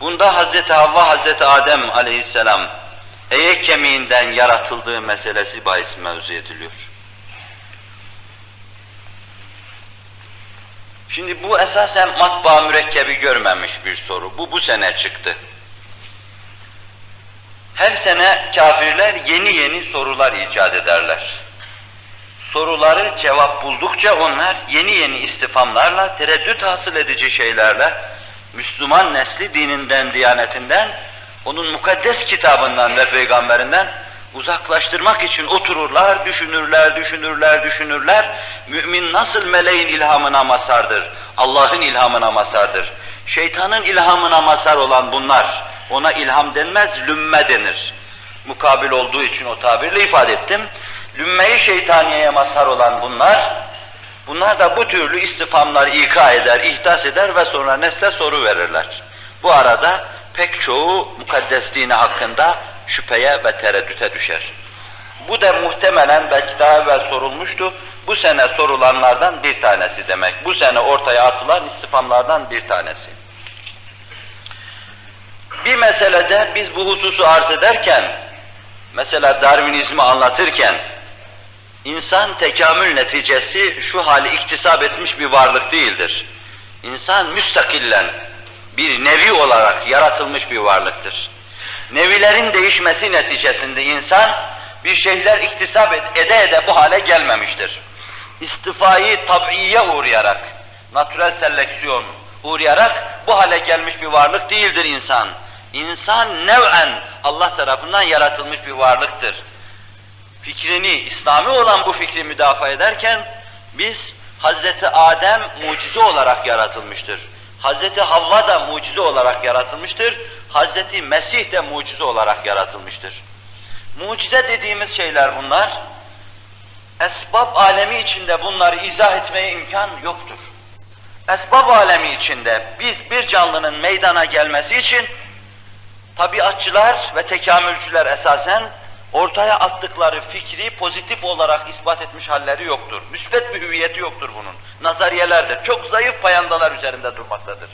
Bunda Hazreti Havva, Hazreti Adem aleyhisselam eye kemiğinden yaratıldığı meselesi bahis mevzu ediliyor. Şimdi bu esasen matbaa mürekkebi görmemiş bir soru. Bu bu sene çıktı. Her sene kafirler yeni yeni sorular icat ederler. Soruları cevap buldukça onlar yeni yeni istifamlarla, tereddüt hasıl edici şeylerle Müslüman nesli dininden, diyanetinden, onun mukaddes kitabından ve peygamberinden uzaklaştırmak için otururlar, düşünürler, düşünürler, düşünürler. Mümin nasıl meleğin ilhamına masardır, Allah'ın ilhamına masardır. Şeytanın ilhamına masar olan bunlar, ona ilham denmez, lümme denir. Mukabil olduğu için o tabirle ifade ettim. Lümme-i şeytaniyeye mazhar olan bunlar, bunlar da bu türlü istifamlar ika eder, ihdas eder ve sonra nesle soru verirler. Bu arada pek çoğu mukaddes dini hakkında şüpheye ve tereddüte düşer. Bu da muhtemelen belki daha evvel sorulmuştu, bu sene sorulanlardan bir tanesi demek. Bu sene ortaya atılan istifamlardan bir tanesi. Bir meselede biz bu hususu arz ederken, mesela Darwinizmi anlatırken, insan tekamül neticesi şu hali iktisap etmiş bir varlık değildir. İnsan müstakillen, bir nevi olarak yaratılmış bir varlıktır. Nevilerin değişmesi neticesinde insan bir şeyler iktisap ede ede bu hale gelmemiştir. İstifayı tab'iye uğrayarak, natürel seleksiyon uğrayarak bu hale gelmiş bir varlık değildir insan. İnsan nev'en Allah tarafından yaratılmış bir varlıktır. Fikrini, İslami olan bu fikri müdafaa ederken biz Hazreti Adem mucize olarak yaratılmıştır. Hazreti Havva da mucize olarak yaratılmıştır. Hazreti Mesih de mucize olarak yaratılmıştır. Mucize dediğimiz şeyler bunlar. Esbab alemi içinde bunları izah etmeye imkan yoktur. Esbab alemi içinde biz bir canlının meydana gelmesi için tabiatçılar ve tekamülcüler esasen ortaya attıkları fikri pozitif olarak ispat etmiş halleri yoktur. Müsbet bir hüviyeti yoktur bunun. Nazariyelerdir. Çok zayıf payandalar üzerinde durmaktadır.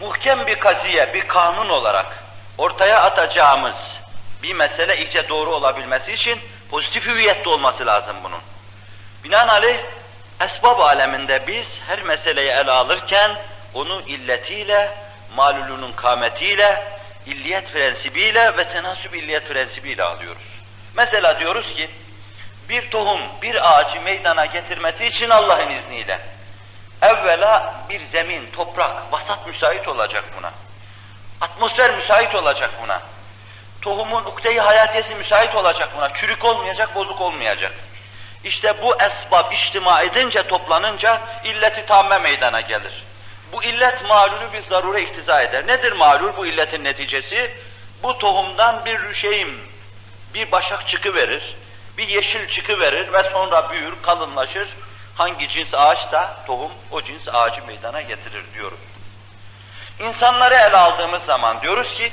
Muhkem bir kaziye, bir kanun olarak ortaya atacağımız bir mesele iyice doğru olabilmesi için pozitif hüviyette olması lazım bunun. Binaenaleyh esbab aleminde biz her meseleyi ele alırken onu illetiyle, malulunun kametiyle, illiyet prensibiyle ve tenasüb illiyet prensibiyle alıyoruz. Mesela diyoruz ki, bir tohum, bir ağacı meydana getirmesi için Allah'ın izniyle, evvela bir zemin, toprak, vasat müsait olacak buna. Atmosfer müsait olacak buna. Tohumun ukde-i hayatiyesi müsait olacak buna. Çürük olmayacak, bozuk olmayacak. İşte bu esbab içtima edince, toplanınca illeti tamme meydana gelir. Bu illet malulü bir zarure iktiza eder. Nedir malul bu illetin neticesi? Bu tohumdan bir rüşeğim, bir başak çıkı verir, bir yeşil çıkı verir ve sonra büyür, kalınlaşır. Hangi cins ağaçsa tohum o cins ağacı meydana getirir diyoruz. İnsanları ele aldığımız zaman diyoruz ki,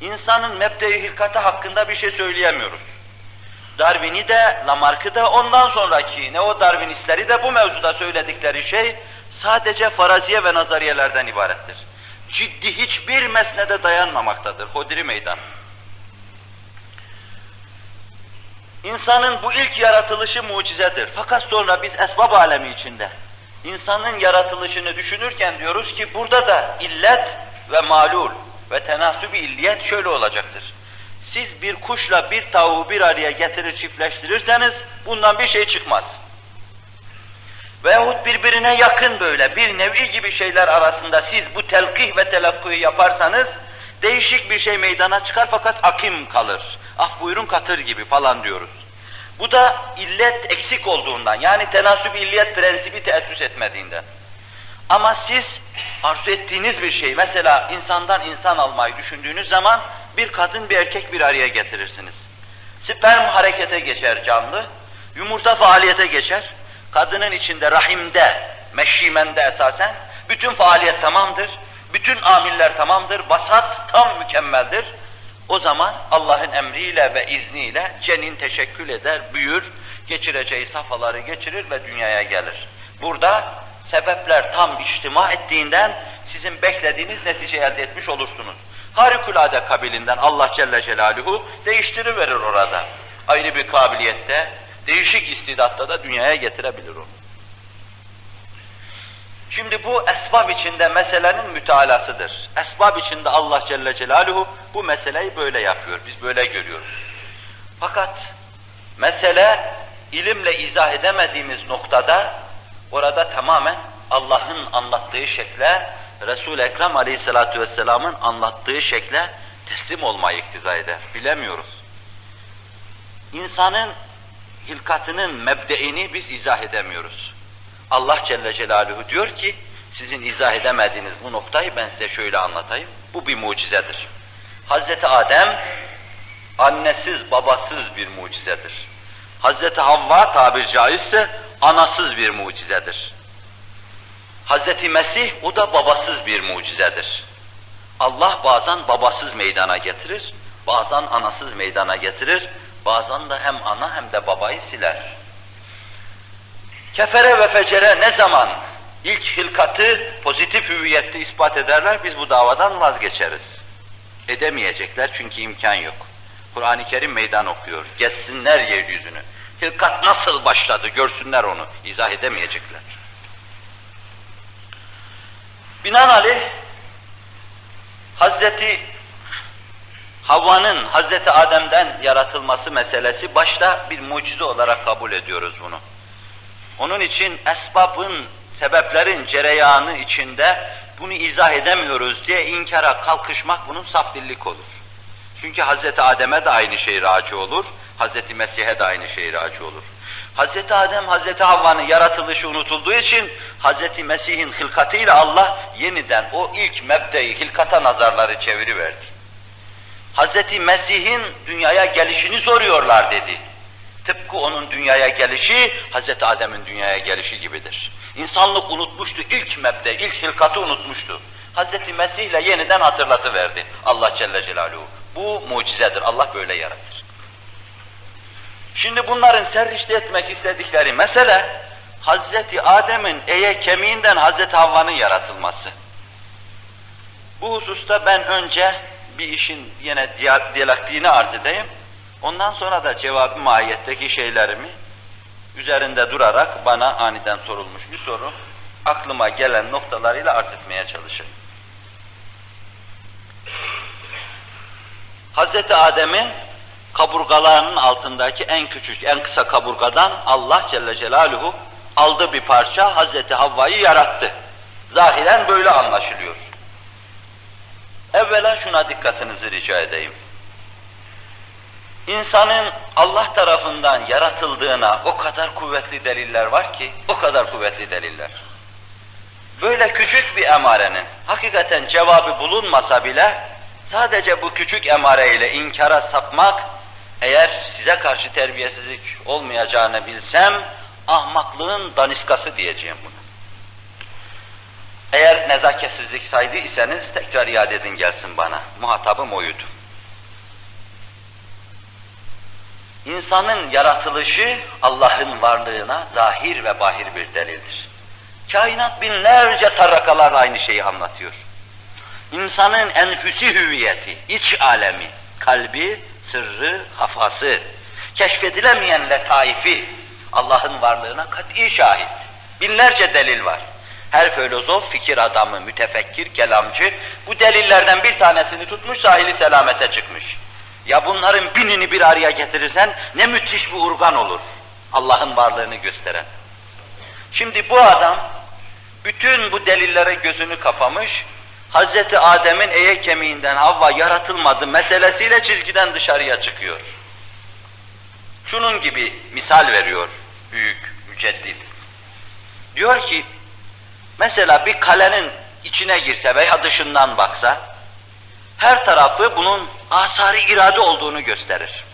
insanın mebde-i hilkati hakkında bir şey söyleyemiyoruz. Darwin'i de, Lamarck'ı da ondan sonraki ne o Darwinistleri de bu mevzuda söyledikleri şey sadece faraziye ve nazariyelerden ibarettir. Ciddi hiçbir mesnede dayanmamaktadır. Hodri meydan. İnsanın bu ilk yaratılışı mucizedir. Fakat sonra biz esbab alemi içinde insanın yaratılışını düşünürken diyoruz ki burada da illet ve malul ve tenasüb illiyet şöyle olacaktır. Siz bir kuşla bir tavuğu bir araya getirir çiftleştirirseniz bundan bir şey çıkmaz. Veyahut birbirine yakın böyle bir nevi gibi şeyler arasında siz bu telkih ve telakkuyu yaparsanız değişik bir şey meydana çıkar fakat akim kalır. Ah buyurun katır gibi falan diyoruz. Bu da illet eksik olduğundan yani tenasüb illiyet prensibi teessüs etmediğinden. Ama siz arzu ettiğiniz bir şey, mesela insandan insan almayı düşündüğünüz zaman bir kadın bir erkek bir araya getirirsiniz. Sperm harekete geçer canlı, yumurta faaliyete geçer, kadının içinde rahimde, meşrimende esasen bütün faaliyet tamamdır, bütün amiller tamamdır, vasat tam mükemmeldir. O zaman Allah'ın emriyle ve izniyle cenin teşekkül eder, büyür, geçireceği safhaları geçirir ve dünyaya gelir. Burada sebepler tam içtima ettiğinden sizin beklediğiniz netice elde etmiş olursunuz. Harikulade kabilinden Allah Celle Celaluhu değiştiriverir orada. Ayrı bir kabiliyette, değişik istidatta da dünyaya getirebilir onu. Şimdi bu esbab içinde meselenin mütealasıdır. Esbab içinde Allah Celle Celaluhu bu meseleyi böyle yapıyor, biz böyle görüyoruz. Fakat mesele ilimle izah edemediğimiz noktada orada tamamen Allah'ın anlattığı şekle, Resul-i Ekrem Aleyhisselatü Vesselam'ın anlattığı şekle teslim olmayı iktiza eder. Bilemiyoruz. İnsanın hilkatının mebdeini biz izah edemiyoruz. Allah Celle Celaluhu diyor ki, sizin izah edemediğiniz bu noktayı ben size şöyle anlatayım. Bu bir mucizedir. Hazreti Adem, annesiz, babasız bir mucizedir. Hazreti Havva tabir caizse, anasız bir mucizedir. Hazreti Mesih, o da babasız bir mucizedir. Allah bazen babasız meydana getirir, bazen anasız meydana getirir, bazen de hem ana hem de babayı siler. Kefere ve fecere ne zaman ilk hilkatı pozitif hüviyette ispat ederler, biz bu davadan vazgeçeriz. Edemeyecekler çünkü imkan yok. Kur'an-ı Kerim meydan okuyor. Geçsinler yeryüzünü. Hilkat nasıl başladı görsünler onu. izah edemeyecekler. Binaenaleyh Hazreti Havva'nın Hazreti Adem'den yaratılması meselesi başta bir mucize olarak kabul ediyoruz bunu. Onun için esbabın, sebeplerin cereyanı içinde bunu izah edemiyoruz diye inkara kalkışmak bunun saf dillik olur. Çünkü Hazreti Adem'e de aynı şey raci olur, Hazreti Mesih'e de aynı şey raci olur. Hazreti Adem, Hazreti Havva'nın yaratılışı unutulduğu için Hazreti Mesih'in hilkatıyla Allah yeniden o ilk mebdeyi hilkata nazarları çeviriverdi. Hazreti Mesih'in dünyaya gelişini soruyorlar dedi. Tıpkı onun dünyaya gelişi, Hazreti Adem'in dünyaya gelişi gibidir. İnsanlık unutmuştu, ilk mebde, ilk hilkatı unutmuştu. Hazreti Mesih ile yeniden hatırlatıverdi Allah Celle Celaluhu. Bu mucizedir, Allah böyle yaratır. Şimdi bunların serrişte etmek istedikleri mesele, Hazreti Adem'in eye kemiğinden Hazreti Havva'nın yaratılması. Bu hususta ben önce bir işin yine diyalektiğini arz edeyim. Ondan sonra da cevabı mahiyetteki şeylerimi üzerinde durarak bana aniden sorulmuş bir soru aklıma gelen noktalarıyla arz etmeye çalışayım. Hazreti Adem'in kaburgalarının altındaki en küçük, en kısa kaburgadan Allah Celle Celaluhu aldı bir parça Hazreti Havva'yı yarattı. Zahiren böyle anlaşılıyor. Evvela şuna dikkatinizi rica edeyim. İnsanın Allah tarafından yaratıldığına o kadar kuvvetli deliller var ki, o kadar kuvvetli deliller. Böyle küçük bir emarenin hakikaten cevabı bulunmasa bile sadece bu küçük emareyle inkara sapmak eğer size karşı terbiyesizlik olmayacağını bilsem ahmaklığın daniskası diyeceğim bunu. Eğer nezaketsizlik saydı iseniz tekrar iade edin gelsin bana. Muhatabım oydu. İnsanın yaratılışı Allah'ın varlığına zahir ve bahir bir delildir. Kainat binlerce tarakalar aynı şeyi anlatıyor. İnsanın enfüsi hüviyeti, iç alemi, kalbi, sırrı, hafası, keşfedilemeyen letaifi, Allah'ın varlığına kat'i şahit. Binlerce delil var. Her filozof, fikir adamı, mütefekkir, kelamcı bu delillerden bir tanesini tutmuş sahili selamete çıkmış. Ya bunların binini bir araya getirirsen ne müthiş bir urgan olur. Allah'ın varlığını gösteren. Şimdi bu adam bütün bu delillere gözünü kapamış, Hazreti Adem'in eye kemiğinden Havva yaratılmadı meselesiyle çizgiden dışarıya çıkıyor. Şunun gibi misal veriyor büyük müceddit. Diyor ki, mesela bir kalenin içine girse veya dışından baksa, her tarafı bunun asarı irade olduğunu gösterir.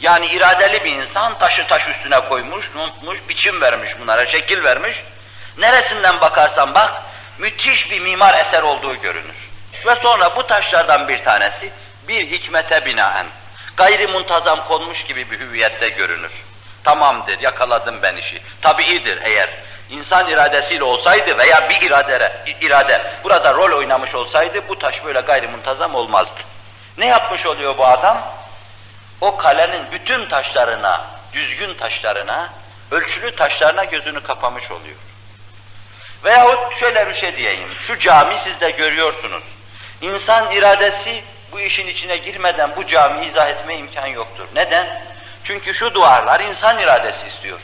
Yani iradeli bir insan taşı taş üstüne koymuş, unutmuş, biçim vermiş bunlara, şekil vermiş. Neresinden bakarsan bak, müthiş bir mimar eser olduğu görünür. Ve sonra bu taşlardan bir tanesi bir hikmete binaen, gayri muntazam konmuş gibi bir hüviyette görünür. Tamamdır, yakaladım ben işi. Tabiidir eğer İnsan iradesiyle olsaydı veya bir irade, irade burada rol oynamış olsaydı bu taş böyle gayrimuntazam olmazdı. Ne yapmış oluyor bu adam? O kalenin bütün taşlarına, düzgün taşlarına, ölçülü taşlarına gözünü kapamış oluyor. Veyahut şöyle bir şey diyeyim, şu cami siz de görüyorsunuz. İnsan iradesi bu işin içine girmeden bu camiyi izah etme imkan yoktur. Neden? Çünkü şu duvarlar insan iradesi istiyor.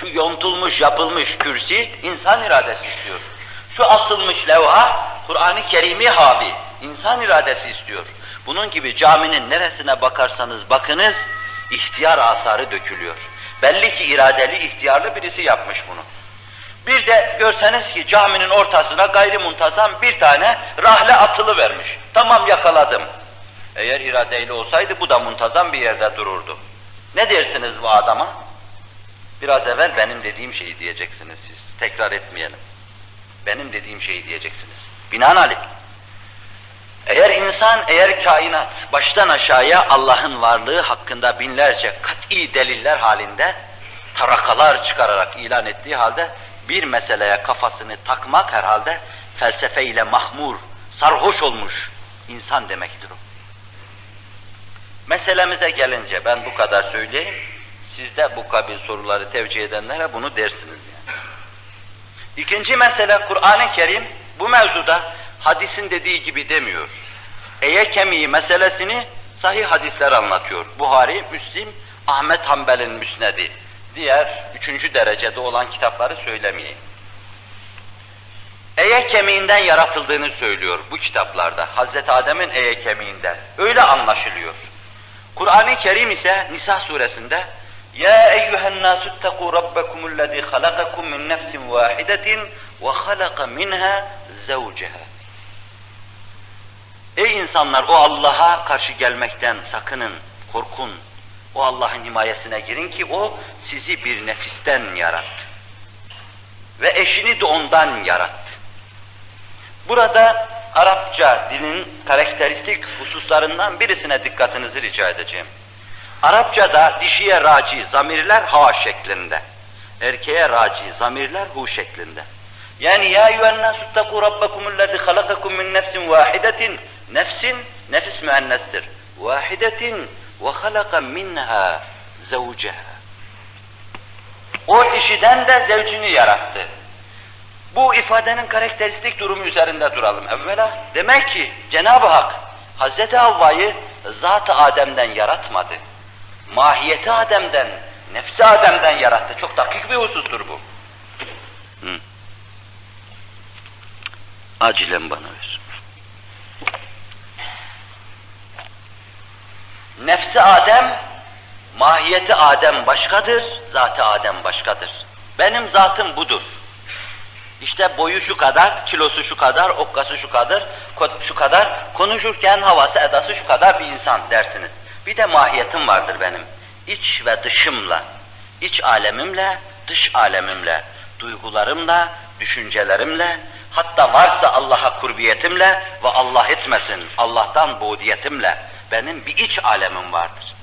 Şu yontulmuş, yapılmış kürsi insan iradesi istiyor. Şu asılmış levha Kur'an-ı Kerim'i havi, insan iradesi istiyor. Bunun gibi caminin neresine bakarsanız bakınız, ihtiyar asarı dökülüyor. Belli ki iradeli, ihtiyarlı birisi yapmış bunu. Bir de görseniz ki caminin ortasına gayrimuntazam bir tane rahle atılı vermiş. Tamam yakaladım. Eğer iradeyle olsaydı bu da muntazam bir yerde dururdu. Ne dersiniz bu adama? Biraz evvel benim dediğim şeyi diyeceksiniz siz. Tekrar etmeyelim. Benim dediğim şeyi diyeceksiniz. Binaenaleyh. Eğer insan, eğer kainat baştan aşağıya Allah'ın varlığı hakkında binlerce kat'i deliller halinde tarakalar çıkararak ilan ettiği halde bir meseleye kafasını takmak herhalde felsefeyle mahmur, sarhoş olmuş insan demektir o. Meselemize gelince ben bu kadar söyleyeyim, siz de bu kabil soruları tevcih edenlere bunu dersiniz yani. İkinci mesele Kur'an-ı Kerim bu mevzuda hadisin dediği gibi demiyor. Eye kemiği meselesini sahih hadisler anlatıyor. Buhari, Müslim, Ahmet Hanbel'in müsnedi. Diğer üçüncü derecede olan kitapları söylemeyeyim. Eye kemiğinden yaratıldığını söylüyor bu kitaplarda. Hazreti Adem'in eye kemiğinden. Öyle anlaşılıyor. Kur'an-ı Kerim ise Nisa suresinde Ya eyyühen nasu ittaqu rabbekumullezî halakakum min nefsin vâhidetin ve halaka minha zevceha. Ey insanlar o Allah'a karşı gelmekten sakının, korkun. O Allah'ın himayesine girin ki o sizi bir nefisten yarattı. Ve eşini de ondan yarattı. Burada Arapça dilin karakteristik hususlarından birisine dikkatinizi rica edeceğim. Arapçada dişiye raci zamirler ha şeklinde. Erkeğe raci zamirler hu şeklinde. Yani ya eyyühennâsü ittekû rabbekumullezî halakakum min nefsin vâhidetin. Nefsin, nefis müennestir. Vâhidetin ve halaka minha zevceha. O dişiden de zevcini yarattı. Bu ifadenin karakteristik durumu üzerinde duralım. Evvela demek ki Cenab-ı Hak Hz. Havva'yı zat-ı Adem'den yaratmadı. Mahiyeti Adem'den, nefsi Adem'den yarattı. Çok dakik bir husustur bu. Hı. Acilen bana ver. Nefsi Adem, mahiyeti Adem başkadır, zatı Adem başkadır. Benim zatım budur. İşte boyu şu kadar, kilosu şu kadar, okkası şu kadar, şu kadar, konuşurken havası, edası şu kadar bir insan dersiniz. Bir de mahiyetim vardır benim. İç ve dışımla, iç alemimle, dış alemimle, duygularımla, düşüncelerimle, hatta varsa Allah'a kurbiyetimle ve Allah etmesin, Allah'tan budiyetimle benim bir iç alemim vardır.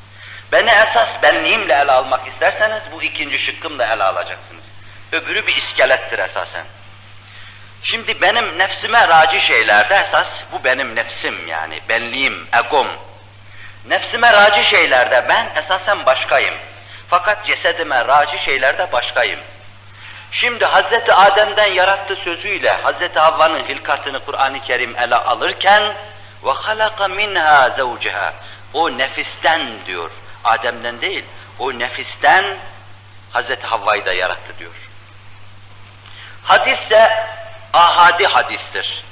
Beni esas benliğimle ele almak isterseniz bu ikinci şıkkımla ele alacaksınız. Öbürü bir iskelettir esasen. Şimdi benim nefsime raci şeylerde esas bu benim nefsim yani benliğim, egom. Nefsime raci şeylerde ben esasen başkayım. Fakat cesedime raci şeylerde başkayım. Şimdi Hazreti Adem'den yarattı sözüyle Hazreti Havva'nın hilkatını Kur'an-ı Kerim ele alırken ve halaka minha zevceha o nefisten diyor. Adem'den değil. O nefisten Hazreti Havva'yı da yarattı diyor. Hadisse ahadi hadistir.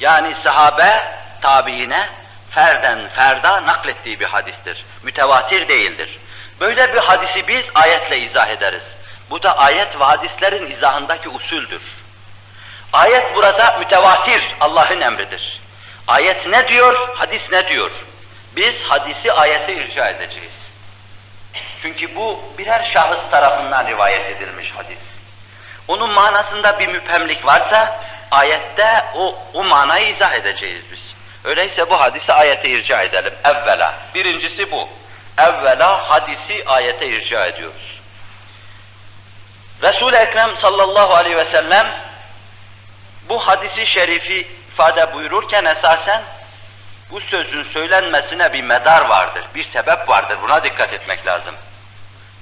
Yani sahabe tabiine ferden ferda naklettiği bir hadistir. Mütevatir değildir. Böyle bir hadisi biz ayetle izah ederiz. Bu da ayet ve hadislerin izahındaki usuldür. Ayet burada mütevatir, Allah'ın emridir. Ayet ne diyor, hadis ne diyor? Biz hadisi ayete irca edeceğiz. Çünkü bu birer şahıs tarafından rivayet edilmiş hadis. Onun manasında bir müphemlik varsa ayette o, o manayı izah edeceğiz biz. Öyleyse bu hadisi ayete irca edelim. Evvela. Birincisi bu. Evvela hadisi ayete irca ediyoruz. Resul-i Ekrem sallallahu aleyhi ve sellem bu hadisi şerifi ifade buyururken esasen bu sözün söylenmesine bir medar vardır, bir sebep vardır. Buna dikkat etmek lazım.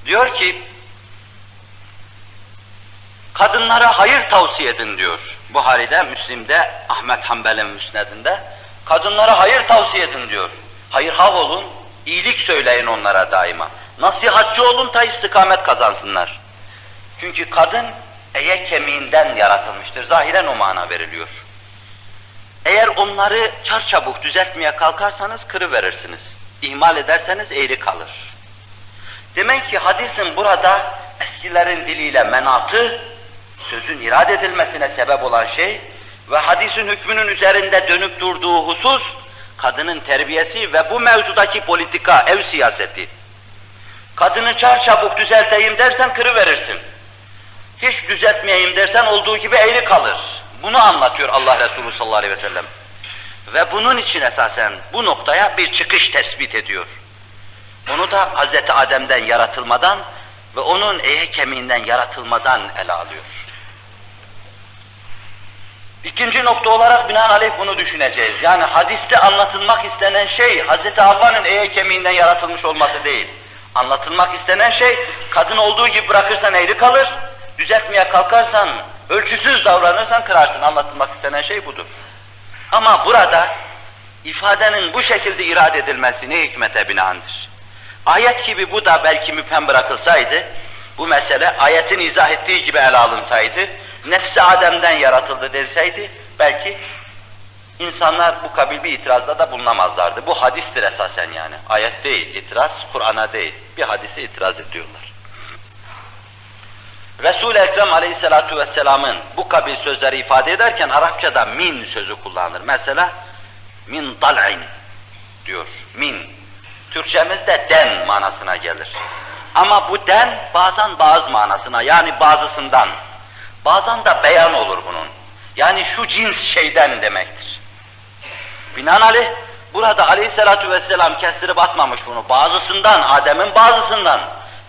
Diyor ki, kadınlara hayır tavsiye edin diyor. Buhari'de, Müslim'de, Ahmet Hanbel'in müsnedinde. Kadınlara hayır tavsiye edin diyor. Hayır hav olun, iyilik söyleyin onlara daima. Nasihatçı olun ta istikamet kazansınlar. Çünkü kadın eye kemiğinden yaratılmıştır. Zahiren o mana veriliyor. Eğer onları çarçabuk düzeltmeye kalkarsanız kırıverirsiniz. İhmal ederseniz eğri kalır. Demek ki hadisin burada eskilerin diliyle menatı, sözün irad edilmesine sebep olan şey ve hadisin hükmünün üzerinde dönüp durduğu husus, kadının terbiyesi ve bu mevzudaki politika, ev siyaseti. Kadını çarçabuk düzelteyim dersen kırıverirsin. Hiç düzeltmeyeyim dersen olduğu gibi eğri kalır. Bunu anlatıyor Allah Resulü sallallahu aleyhi ve sellem. Ve bunun için esasen bu noktaya bir çıkış tespit ediyor. Bunu da Hz. Adem'den yaratılmadan ve onun eye kemiğinden yaratılmadan ele alıyor. İkinci nokta olarak binaenaleyh bunu düşüneceğiz. Yani hadiste anlatılmak istenen şey Hz. Havva'nın eye kemiğinden yaratılmış olması değil. Anlatılmak istenen şey kadın olduğu gibi bırakırsan eğri kalır, düzeltmeye kalkarsan, ölçüsüz davranırsan kırarsın. Anlatılmak istenen şey budur. Ama burada ifadenin bu şekilde irade edilmesi ne hikmete binaendir. Ayet gibi bu da belki müphem bırakılsaydı, bu mesele ayetin izah ettiği gibi ele alınsaydı, nefsi Adem'den yaratıldı deseydi, belki insanlar bu kabil bir itirazda da bulunamazlardı. Bu hadistir esasen yani. Ayet değil, itiraz Kur'an'a değil. Bir hadise itiraz ediyorlar. Resul-i Ekrem aleyhissalatu vesselamın bu kabil sözleri ifade ederken Arapçada min sözü kullanır. Mesela min dal'in diyor. Min. Türkçemizde den manasına gelir. Ama bu den bazen bazı manasına yani bazısından, bazen de beyan olur bunun. Yani şu cins şeyden demektir. Binaenaleyh burada aleyhissalatu vesselam kestirip atmamış bunu. Bazısından, Adem'in bazısından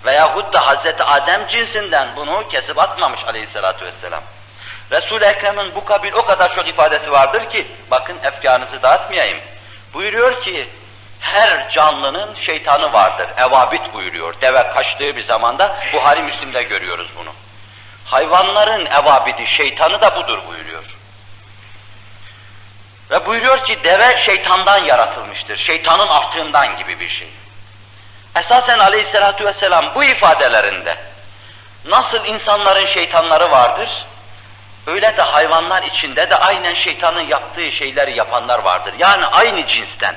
veyahut da Hazreti Adem cinsinden bunu kesip atmamış aleyhissalatu vesselam. Resul-i Ekrem'in bu kabil o kadar çok ifadesi vardır ki, bakın efkanınızı dağıtmayayım. Buyuruyor ki, her canlının şeytanı vardır. Evabit buyuruyor. Deve kaçtığı bir zamanda Buhari Müslim'de görüyoruz bunu. Hayvanların evabidi, şeytanı da budur buyuruyor. Ve buyuruyor ki deve şeytandan yaratılmıştır. Şeytanın artığından gibi bir şey. Esasen aleyhissalatu vesselam bu ifadelerinde nasıl insanların şeytanları vardır, öyle de hayvanlar içinde de aynen şeytanın yaptığı şeyleri yapanlar vardır. Yani aynı cinsten.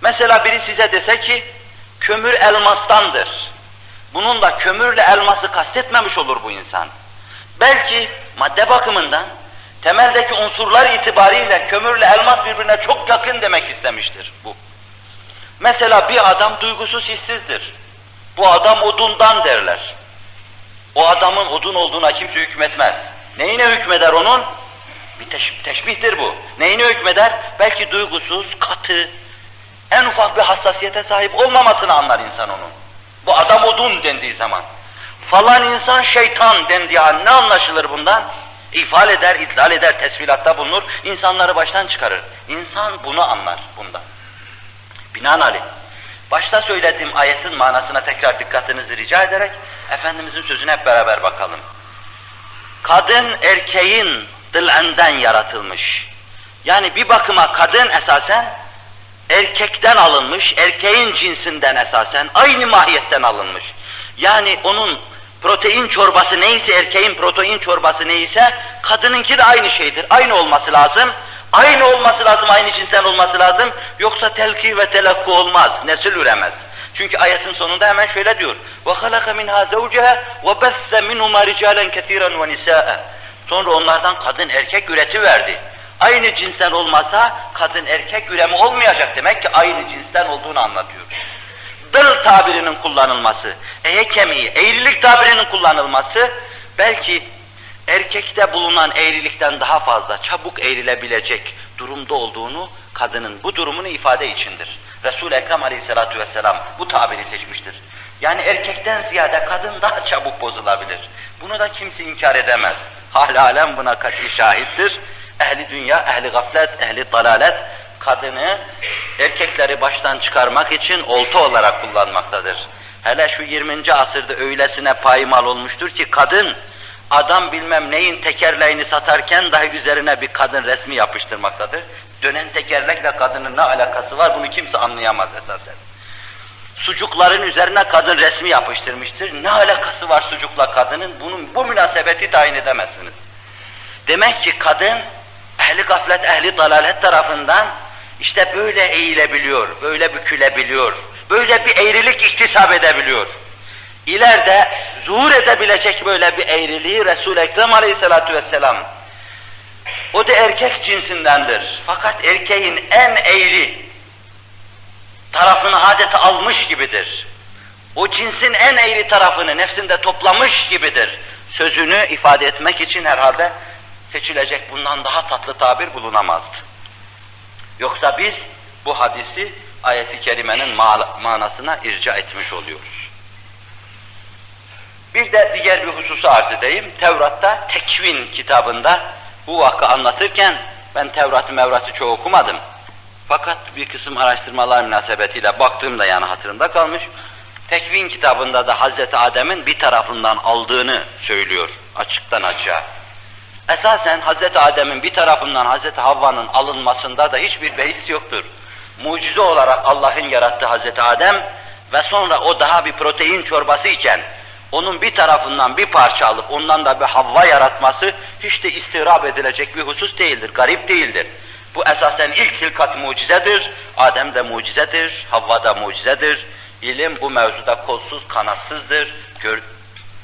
Mesela biri size dese ki, kömür elmastandır. Bunun da kömürle elması kastetmemiş olur bu insan. Belki madde bakımından, temeldeki unsurlar itibariyle kömürle elmas birbirine çok yakın demek istemiştir bu. Mesela bir adam duygusuz hissizdir. Bu adam odundan derler. O adamın odun olduğuna kimse hükmetmez. Neyine hükmeder onun? Bir teş teşbihtir bu. Neyine hükmeder? Belki duygusuz, katı, en ufak bir hassasiyete sahip olmamasını anlar insan onun. Bu adam odun dendiği zaman. Falan insan şeytan dendiği an ne anlaşılır bundan? İfal eder, idlal eder, tesvilatta bulunur, insanları baştan çıkarır. İnsan bunu anlar bundan. Binaenaleyh, başta söylediğim ayetin manasına tekrar dikkatinizi rica ederek, Efendimizin sözüne hep beraber bakalım. Kadın erkeğin dılenden yaratılmış. Yani bir bakıma kadın esasen erkekten alınmış, erkeğin cinsinden esasen, aynı mahiyetten alınmış. Yani onun protein çorbası neyse, erkeğin protein çorbası neyse, kadınınki de aynı şeydir. Aynı olması lazım. Aynı olması lazım, aynı cinsten olması lazım. Yoksa telki ve telakku olmaz, nesil üremez. Çünkü ayetin sonunda hemen şöyle diyor. وَخَلَقَ مِنْهَا زَوْجَهَا وَبَثَّ مِنْهُمَا رِجَالًا كَثِيرًا وَنِسَاءً Sonra onlardan kadın erkek üreti verdi. Aynı cinsten olmasa kadın erkek üremi olmayacak demek ki aynı cinsten olduğunu anlatıyor. Dıl tabirinin kullanılması, eye kemiği, eğrilik tabirinin kullanılması belki erkekte bulunan eğrilikten daha fazla çabuk eğrilebilecek durumda olduğunu kadının bu durumunu ifade içindir. Resul-i Ekrem aleyhissalatu vesselam bu tabiri seçmiştir. Yani erkekten ziyade kadın daha çabuk bozulabilir. Bunu da kimse inkar edemez. Hal alem buna kat'i şahittir. Ehli dünya, ehli gaflet, ehli dalalet kadını erkekleri baştan çıkarmak için olta olarak kullanmaktadır. Hele şu 20. asırda öylesine payimal olmuştur ki kadın adam bilmem neyin tekerleğini satarken dahi üzerine bir kadın resmi yapıştırmaktadır. Dönen tekerlekle kadının ne alakası var bunu kimse anlayamaz esasen. Sucukların üzerine kadın resmi yapıştırmıştır. Ne alakası var sucukla kadının? Bunun bu münasebeti tayin edemezsiniz. Demek ki kadın ehli gaflet, ehli dalalet tarafından işte böyle eğilebiliyor, böyle bükülebiliyor, böyle bir eğrilik iktisap edebiliyor. İleride zuhur edebilecek böyle bir eğriliği Resul-i Ekrem aleyhissalatu vesselam o da erkek cinsindendir. Fakat erkeğin en eğri tarafını adeta almış gibidir. O cinsin en eğri tarafını nefsinde toplamış gibidir. Sözünü ifade etmek için herhalde seçilecek bundan daha tatlı tabir bulunamazdı. Yoksa biz bu hadisi ayeti kerimenin manasına irca etmiş oluyoruz. Bir de diğer bir hususu arz edeyim. Tevrat'ta Tekvin kitabında bu vakı anlatırken ben Tevrat'ı Mevrat'ı çok okumadım. Fakat bir kısım araştırmalar münasebetiyle baktığımda yani hatırımda kalmış. Tekvin kitabında da Hazreti Adem'in bir tarafından aldığını söylüyor açıktan açığa. Esasen Hazreti Adem'in bir tarafından Hazreti Havva'nın alınmasında da hiçbir beis yoktur. Mucize olarak Allah'ın yarattığı Hazreti Adem ve sonra o daha bir protein çorbası iken onun bir tarafından bir parça alıp ondan da bir Havva yaratması hiç de istirap edilecek bir husus değildir, garip değildir. Bu esasen ilk hilkat mucizedir, Adem de mucizedir, Havva da mucizedir. İlim bu mevzuda kolsuz, kanatsızdır, gör,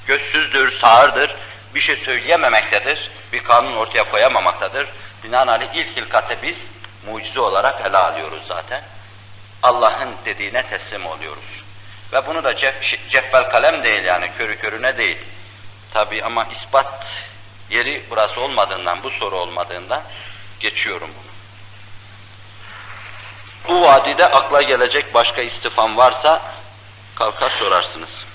gözsüzdür, sağırdır, bir şey söyleyememektedir, bir kanun ortaya koyamamaktadır. Binaenaleyh ilk hilkatı biz mucize olarak ele alıyoruz zaten. Allah'ın dediğine teslim oluyoruz. Ve bunu da cef, ceffel kalem değil yani, körü körüne değil. Tabi ama ispat yeri burası olmadığından, bu soru olmadığından geçiyorum bunu. Bu vadide akla gelecek başka istifam varsa kalkar sorarsınız.